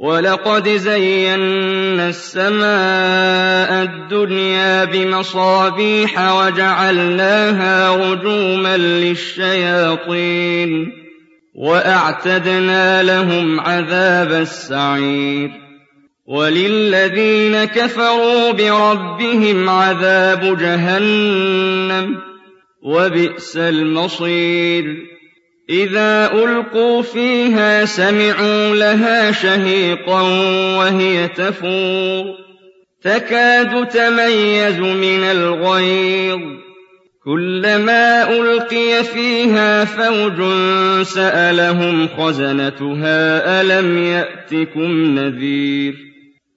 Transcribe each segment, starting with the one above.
وَلَقَدْ زَيَّنَّا السَّمَاءَ الدُّنْيَا بِمَصَابِيحَ وَجَعَلْنَاهَا رُجُومًا لِّلشَّيَاطِينِ وَأَعْتَدْنَا لَهُمْ عَذَابَ السَّعِيرِ وَلِلَّذِينَ كَفَرُوا بِرَبِّهِمْ عَذَابُ جَهَنَّمَ ۖ وَبِئْسَ الْمَصِيرُ إِذَا أُلْقُوا فِيهَا سَمِعُوا لَهَا شَهِيقًا وَهِيَ تَفُورُ. تَكَادُ تَمَيَّزُ مِنَ الْغَيْظِ. كُلَّمَا أُلْقِيَ فِيهَا فَوْجٌ سَأَلَهُمْ خَزَنَتُهَا أَلَمْ يَأْتِكُمْ نَذِيرٌ؟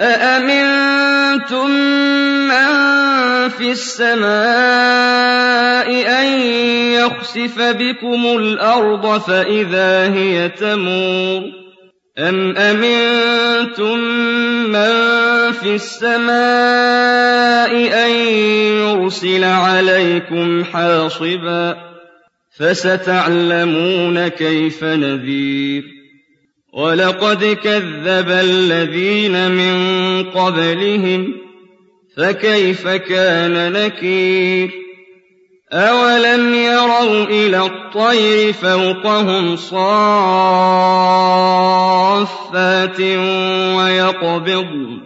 أأمنتم من في السماء أن يخسف بكم الأرض فإذا هي تمور أم أمنتم من في السماء أن يرسل عليكم حاصبا فستعلمون كيف نذير ولقد كذب الذين من قبلهم فكيف كان نكير أَوَلَمْ يَرَوْا إِلَى الطَّيْرِ فَوْقَهُمْ صَافَّاتٍ وَيَقْبِضْنَ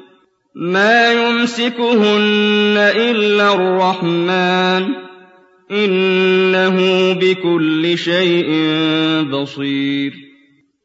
مَا يُمْسِكُهُنَّ إِلَّا الرَّحْمَٰنُ ۚ إِنَّهُ بِكُلِّ شَيْءٍ بَصِيرٌ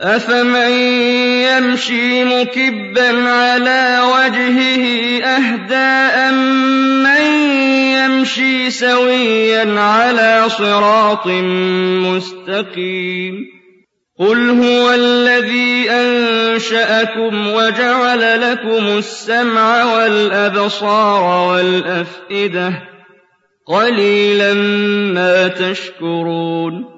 أَفَمَن يَمْشِي مُكِبًّا عَلَىٰ وَجْهِهِ أَهْدَىٰ أَمَّن يَمْشِي سَوِيًّا عَلَىٰ صِرَاطٍ مُّسْتَقِيمٍ قُلْ هُوَ الَّذِي أَنشَأَكُمْ وَجَعَلَ لَكُمُ السَّمْعَ وَالْأَبْصَارَ وَالْأَفْئِدَةَ ۖ قَلِيلًا مَّا تَشْكُرُونَ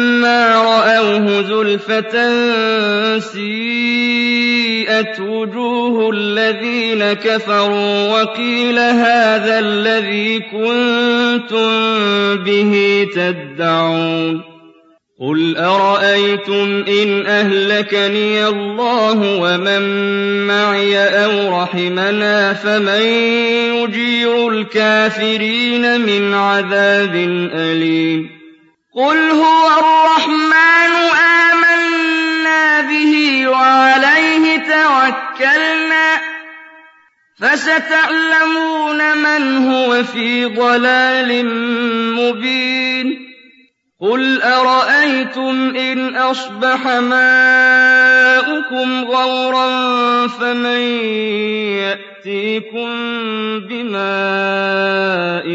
زُلْفَةً سِيئَتْ وُجُوهُ الَّذِينَ كَفَرُوا وَقِيلَ هَٰذَا الَّذِي كُنتُم بِهِ تَدَّعُونَ قُلْ أَرَأَيْتُمْ إِنْ أَهْلَكَنِيَ اللَّهُ وَمَن مَّعِيَ أَوْ رَحِمَنَا فَمَن يُجِيرُ الْكَافِرِينَ مِنْ عَذَابٍ أَلِيمٍ قُلْ هُوَ الرَّحْمَٰنُ آمَنَّا بِهِ وَعَلَيْهِ تَوَكَّلْنَا ۖ فَسَتَعْلَمُونَ مَنْ هُوَ فِي ضَلَالٍ مُّبِينٍ قُلْ أَرَأَيْتُمْ إِنْ أَصْبَحَ مَاؤُكُمْ غَوْرًا فَمَن يَأْتِيكُم بِمَاءٍ